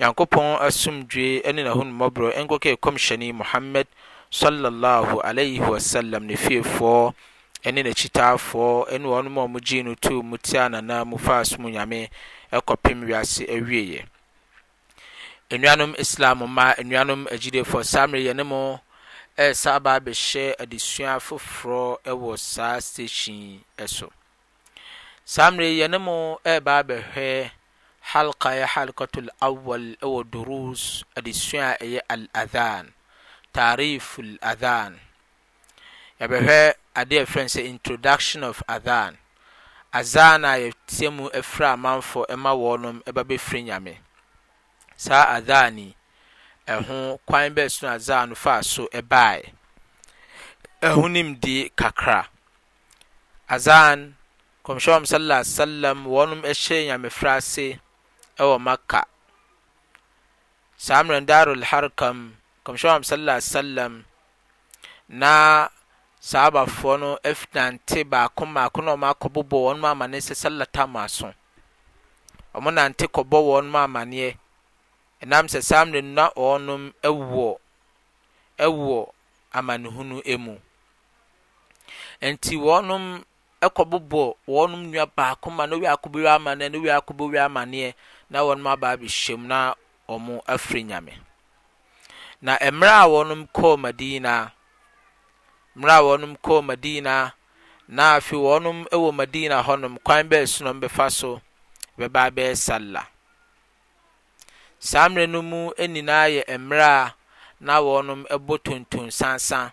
Nyankopɔn asomdwoe ne n'ahummɔborɔ nkɔkɛ Kɔmhyɛni Muhammad sɔllallaahu alaihi wa sallam, ne fiefoɔ ne n'akyitaafoɔ ne wɔnom a wɔgyee no too mu tiaa n'anan mu faa som Nyame kɔpem wiase awieɛ. Anuanom Islam mma, anuanom agyidiefɔ, saa mmerɛ yi yɛne mo resa aba abɛhyɛ adesua foforɔ wɔ saa station yi so. Saa mmerɛ yi yɛne mo reba abɛhwɛ. Halqa yɛ Halqatul Awwal wɔ Duruus adesua a ɛyɛ Al-Adhaan, Taariikh Al-Adhaan. Yɛbɛhwɛ ade a yɛfrɛ no sɛ Introduction of Adhaan, Azaan a yɛteɛ mu frɛ amanfoɔ ma wɔnom ba bɛfiri Nyame. Saa Adhaan yi, ɛho kwan bɛɛ so na Azaan no faa so baaɛ. Ɛho nimdie kakra, Azaan Kɔmhyɛn Muhammad Sallallahu Alaihi Wasallam wɔnom hyɛɛ Nyamefrɛ ase wɔ Makkah. Saa mmerɛ no Daarul Harkam, Kɔmhyɛn Muhammad Sallallahu Alaihi Wasallam na Sahabafoɔ no nante baako mmaako na wɔn akɔ bobɔ wɔnom amaneɛ sɛ Sallah tam aso. Wɔn nante kɔbɔ wɔnom amaneɛ ɛnam sɛ saa mmerɛ no na wɔnom wɔ ɛwɔ amanehunu mu. Nti wɔnom kɔbobɔ wɔn nua baako ma no wiako bɛwie amanneɛ no wiako bɛwie amanneɛ na wɔn aba abɛhyɛm na wɔn afiri nyame na mmerɛ a wɔn kɔɔ madina mmerɛ a wɔn kɔɔ madina na afi wɔn wɔ madina hɔnom kwan bɛɛ so na bɛfa so bɛba abɛyɛ salla saa mmerɛ no mu nyinaa yɛ mmerɛ a na wɔn bɔ tonton sansan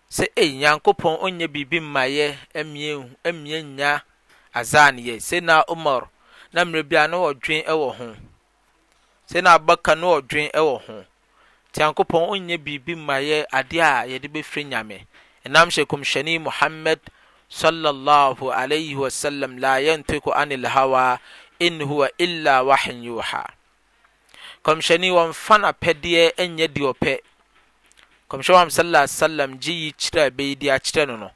sɛ ei Nyankopɔn ɔnnyɛ biribi mma yɛ ɛmmeɛ nhu ɛmmeɛ nnya azaan yɛ, Sayyidina Umar na mmerɛ biara na ɔdwen wɔ ho, Sayyidina Abubakar na ɔdwen wɔ ho, nti Nyankopɔn ɔnnyɛ biribi mma yɛ adeɛ a yɛde bɛfrɛ Nyame, ɛnam sɛ Kɔmhyɛni Muhammad Sallallahu Alaihi Wasallam laa yantiku anil hawaa in huwa illaa wahyun yuuhaa. Kɔmhyɛni wɔmfa n'apɛdeɛ nyɛ deɛ ɔpɛ. Kɔmhyɛni Muhammad sallallahu alaihi wasallam gye yi kyerɛ a ɛbɛyi de akyerɛ no no,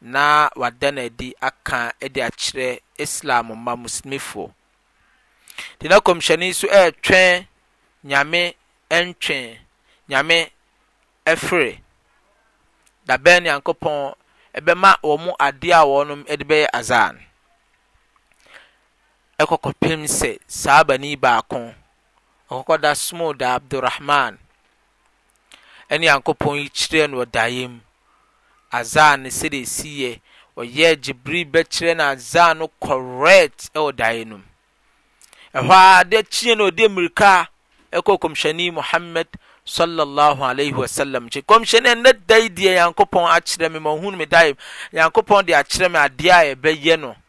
na wada no adi aka de akyerɛ Islam mma Muslimifoɔ. De na kɔmhyɛni so ɛretwɛn Nyame ɛntwe Nyame ɛfere. Da bɛn Nyankopɔn ɛbɛma wɔn adeɛ a wɔn de bɛyɛ azan. kɔ kɔpem sɛ Saabani baako ɔkɔkɔda somoo Da Abdurahmaan ɛne Nyankopɔn yi kyerɛɛ no wɔ daeɛ mu, Azaan no sɛdeɛ ɛsi yɛ, ɔyɛɛ Jibril bɛkyerɛɛ no Azaan no correct wɔ daeɛ no mu. Ɛhɔ ara adeɛ kyeɛ no ɔde mmirika ɛkɔɔ Kɔmhyɛni Muhammad sallallahu alaihi wasallam kye kɔmhyɛni ɛnɛ da yi deɛ Nyankopɔn akyerɛ me ma ɔhunu me daeɛ mu, Nyankopɔn de akyerɛ me adeɛ a ɛbɛyɛ no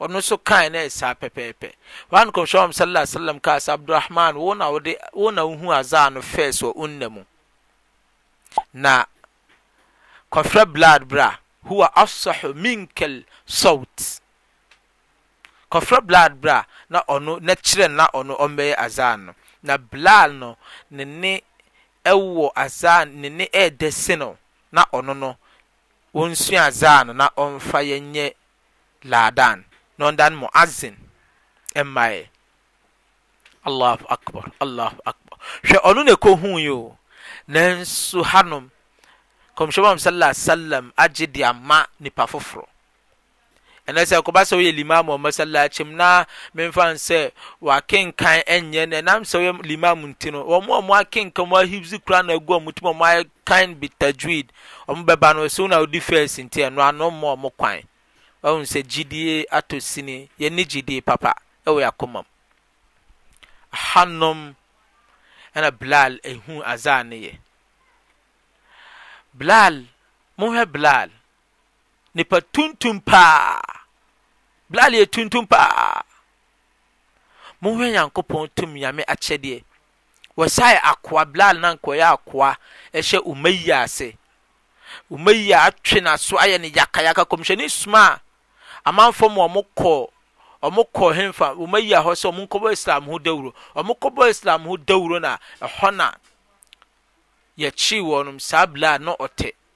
ɔno nso kae na ɛsaa pɛpɛɛpɛ wɔn nkɔmhyɛ wɔn sallallahu alaihi wasallam kaa sɛ abdurrahman wo na wode wo na wohu azaa no fɛs wɔ unna mu na kɔfrɛ blood bra huwa afsahu minkel sawt kɔfrɛ blood bra na ɔno na kyerɛ na ɔno ɔmbɛyɛ azaa no na blood no ne ne ɛwɔ azaa ne ne ɛɛdɛ se no na ɔno no wɔnsua azaa no na ɔmfa yɛnyɛ laadan na ɔndan mu'azzin mma yɛ. Allahu Akbar, Allahu Akbar. Hwɛ ɔno na ɛkɔhuui o. Nanso hanom, Kɔmhyɛ Muhammad sallallahu alaihi wasallam agye de ama nipa foforɔ. ɛnɛ sɛ ɛkɔba sɛ woyɛ limam wɔ masallachi mu na memfa n sɛ wakenkan ɛnyɛ no ɛnam sɛ woyɛ limam nti no wɔn a wɔakenkan wɔn ahibzi kura na agu wɔn ti wɔn ayɛ Kan bi tajweed ɔmo bɛba no ɔsɛ na ɔdi first nti ɛno ano mma ɔmo kwan wahu sɛ gyidie atɔ sini yɛnni gyidie papa ɛwɔ yɛ akoma mu aha nom ɛna Bilal ehu azaan no yɛ Bilal mo hwɛ Bilal nipa tuntum paa Bilal yɛ tuntum paa mo hwɛ Nyankopɔn tum Nyame akyɛdeɛ. Wɔsae akoa, Bilal na anka ɔyɛ akoa hyɛ Umayyah ase. Umayyah atwe n'aso ayɛ no yakayaka. Kɔmhyɛni somaa amanfoɔ ma wɔkɔɔ wɔkɔɔ henfa? Umayyah hɔ sɛ wɔnkɔbɔ Islam ho dawuro. Wɔkɔbɔɔ Islam ho dawuro na ɛhɔ na yɛkyee wɔn. Saa Bilal na ɔte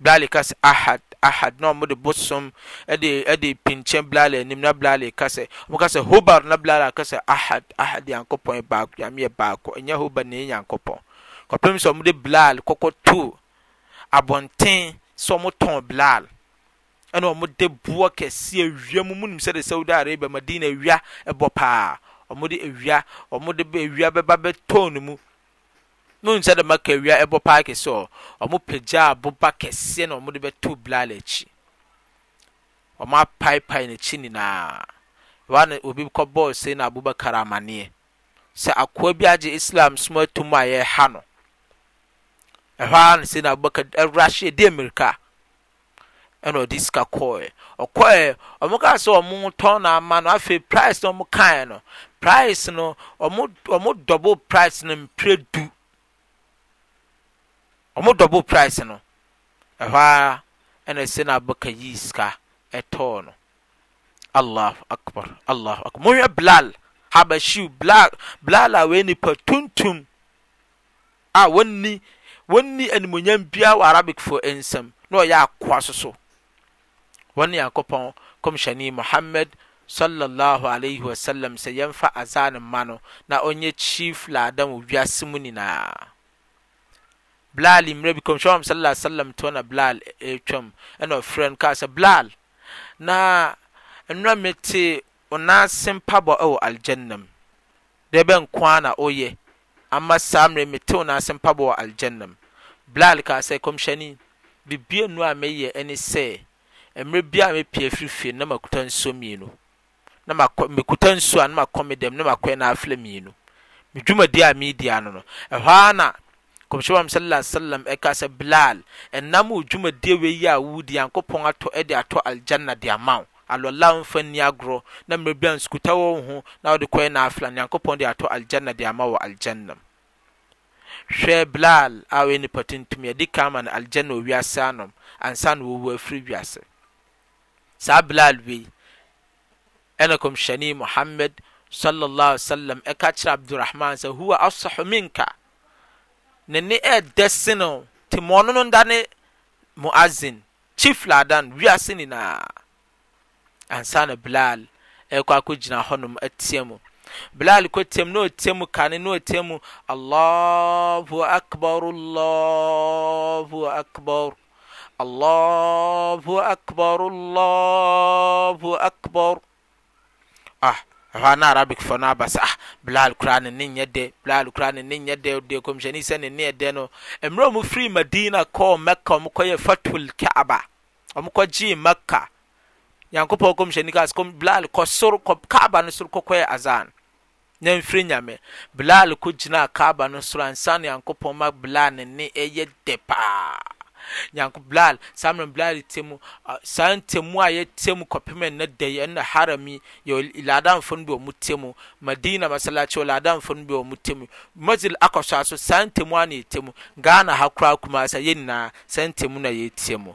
Bilal ka sɛ, Ahad, Ahad, na wɔde bosom de, de pinkyɛn Bilal anim, na Bilal ka sɛ, wɔka sɛ, Hobar, na Bilal aka sɛ, Ahad, Ahad, Nyankopɔn yɛ baako, Nyame yɛ baako, ɛnyɛ Hobar na ɛyɛ Nyankopɔn. Kɔpem sɛ wɔde Bilal kɔkɔ too abɔnten sɛ wɔtɔn Bilal, ɛna wɔde boɔ kɛseɛ awia mu, munim sɛde Saudi Arabia, Madina awia ɛbɔ paa, wɔde awia, wɔde awia bɛba bɛtɔn ne mu, No nhyɛ dɛ ma kawia ɛbɔ paa kɛse ɔ, ɔmo pagyaa boba kɛseɛ na ɔmo de bɛtoo Bilal akyi. Ɔmo apaepae n'akyi nyinaa. Hɔ ara na obi kɔbɔɔ Sayyidina Abubakar amaneɛ sɛ akoa bi agye Islam som atom a yɛreha no. Ɛhɔ ara na Sayyidina Abubakar rahyɛ di mmirika. ɛna ɔde sika kɔɔɛ ɔkɔɔɛ ɔmo kaa sɛ ɔmo tɔn no ama no afei praes no ɔmo kaeɛ no praes no ɔmo ɔmo dɔbo praes no mpire du ɔmo dɔbo praes no ɛhɔ ara ɛna ɛsɛ na abaka yii sika ɛtɔɔ no allah akbar allah akbar mohwɛ bilal habashiw bilal bilal a wei nipa tuntum a wɔnni wɔnni animuonyam biara wɔ Arabicfo nsam na wɔyɛ akoa so so. Wɔn ne Nyankopɔn Kɔmhyɛni Muhammad sallallahu alaihi wasallam sɛ yɛmfa azaan mma no na ɔnyɛ chief laadan wɔ wiase mu nyinaa. Bilal mmerɛ bi Kɔmhyɛni Muhammad sallallahu alaihi wasallam toɔ na Bilal retwam ɛna ɔfrɛ no kaa sɛ Bilal na nnora mete wo nan ase mpaboa wɔ aljanna mu. Dɛ bɛn nko ara na ɔyɛ ama saa mmerɛ metew n'ase mpaabɔ wɔ Aljanna mu? Bilal kaa sɛ, Nkɔmhyɛni, biribi nnu a meyɛ ne sɛ, mmerɛ biara a mepie afiri fie no na makuta nsuo mmienu, na makɔ, mekuta nsuo a na makɔ me dɛm na makɔyɛ naafila mmienu. Me dwumadie a meredi ano no, ɛhɔ ara na Nkɔmhyɛni Muhammad sallallahu alaihi wasallam ɛkaa sɛ, Bilal, ɛnam wo dwumadie wei yi a wodi Nyankopɔn atɔ ɛde atɔ Aljanna de ama wo. Alwala a womfa nni agorɔ, na mmerɛ biara nsukuta wɔ wo ho, na wode kɔyɛ Naafila no, Nyankopɔn de atɔ Aljanna de ama wo wɔ Aljanna mu. Hwɛ Bilal a ɔyɛ nipa tuntum, yɛadi kan ama no Aljanna wɔ wiase anom, ansa na wawu afiri wiase. Saa Bilal wei, Ɛna Kɔmhyɛni Muhammad, Sallallahu Alaihi Wasallam, ka kyerɛɛ Abdurrahman sɛ, Huwa afsahu minka, Ne nne yɛ dɛ sen wo. Temmɔɔno no dane Mu'azzin, Chief Ladan, wiase nyinaa. Ansa na Bilal rekɔ akɔgyina hɔnom atea mu. Bilal kɔtea mu, na ɔtea mu kane, na ɔtea mu, Allahu Akbar, Allahu Akbar. Allahu Akbar, Allahu Akbar. Ah, ɛhɔ a na Arabicfoɔ no aba sɛ, ah, Bilal koraa ne ne nyɛ dɛ, Bilal koraa ne ne nyɛ dɛ, deɛ kɔmhyɛni sɛ ne ne ɛdɛ no. Mmerɛ wɔn firi Madina kɔɔ Mecca, wɔn kɔyɛ Fatul Kaaba, wɔn kɔgyee Mecca. Nyankopɔn kɔmhyɛni kaa sɛ, Bilal kɔ soro, kɔ Kaaba no soro kɔkɔyɛ azan. na mfiri Nyame. Bilaal ko gyinaa Kaaba no soro ansa na Nyankopɔn ma Bilaal ne nne ɛyɛ dɛ paa. Nyanko Bilaal, saa mmerɛ no Bilaal te mu, saa ntemu a yɛte mu kɔpem ɛnnɛ da yi, ɛnna Haram yi, yɛ Ladanfoɔ no bi wɔn te mu, Madina Masalaakyi wɔ Ladanfoɔ no bi wɔn te mu, Masjidil Aqsa nso saa ntemu ara na yɛte mu, Ghana ha koraa Kumasi ha yɛn nyinaa saa ntemu na yɛte mu.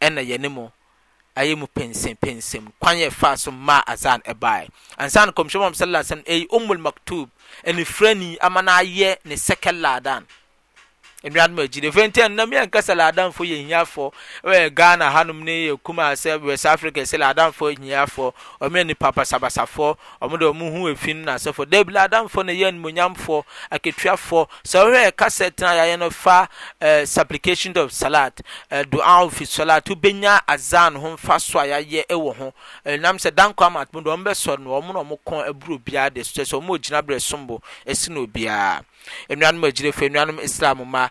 Ɛnna yɛne mo ayɛ mu pensenpensem kwan a yɛfaa so maa Azaan bae. Ansa na Kɔmhyɛni Muhammad sallallahu alaihi wasallam ayi Umm al-Maktoum, anifirani, ama no ayɛ ne second Laadan. Anuanom agyidie, afei nti ɛnnɛ me yɛnka sɛ Laadanfoɔ yɛ ahiafoɔ, wɔ Ghana hanom ne Kumasi, West Africa, yɛse Laadanfoɔ yɛ ahiafoɔ, wɔyɛ nnipa basabasafoɔ, Wɔn de wɔn ho efi no n'asefo. Dabi, Ladanfo na ɛyɛ animuonyamfo, akatuafo. Sɛ wohwɛ yɛ kasɛt no a yɛayɛ no fa eh, Supplications of Salat, eh, Du'aw fi Salat, wobɛnya Azan ho mfaso a yɛayɛ wɔ ho. Eh, nam sɛ Danko Amat mu de wɔn bɛsɔre no, wɔn na wɔn kɔn aburu obiara de so, kyerɛ sɛ wɔn wɔ gyinaberɛ sombo ɛsen obiara. Anuanom agyirefo, anuanom Islam mma,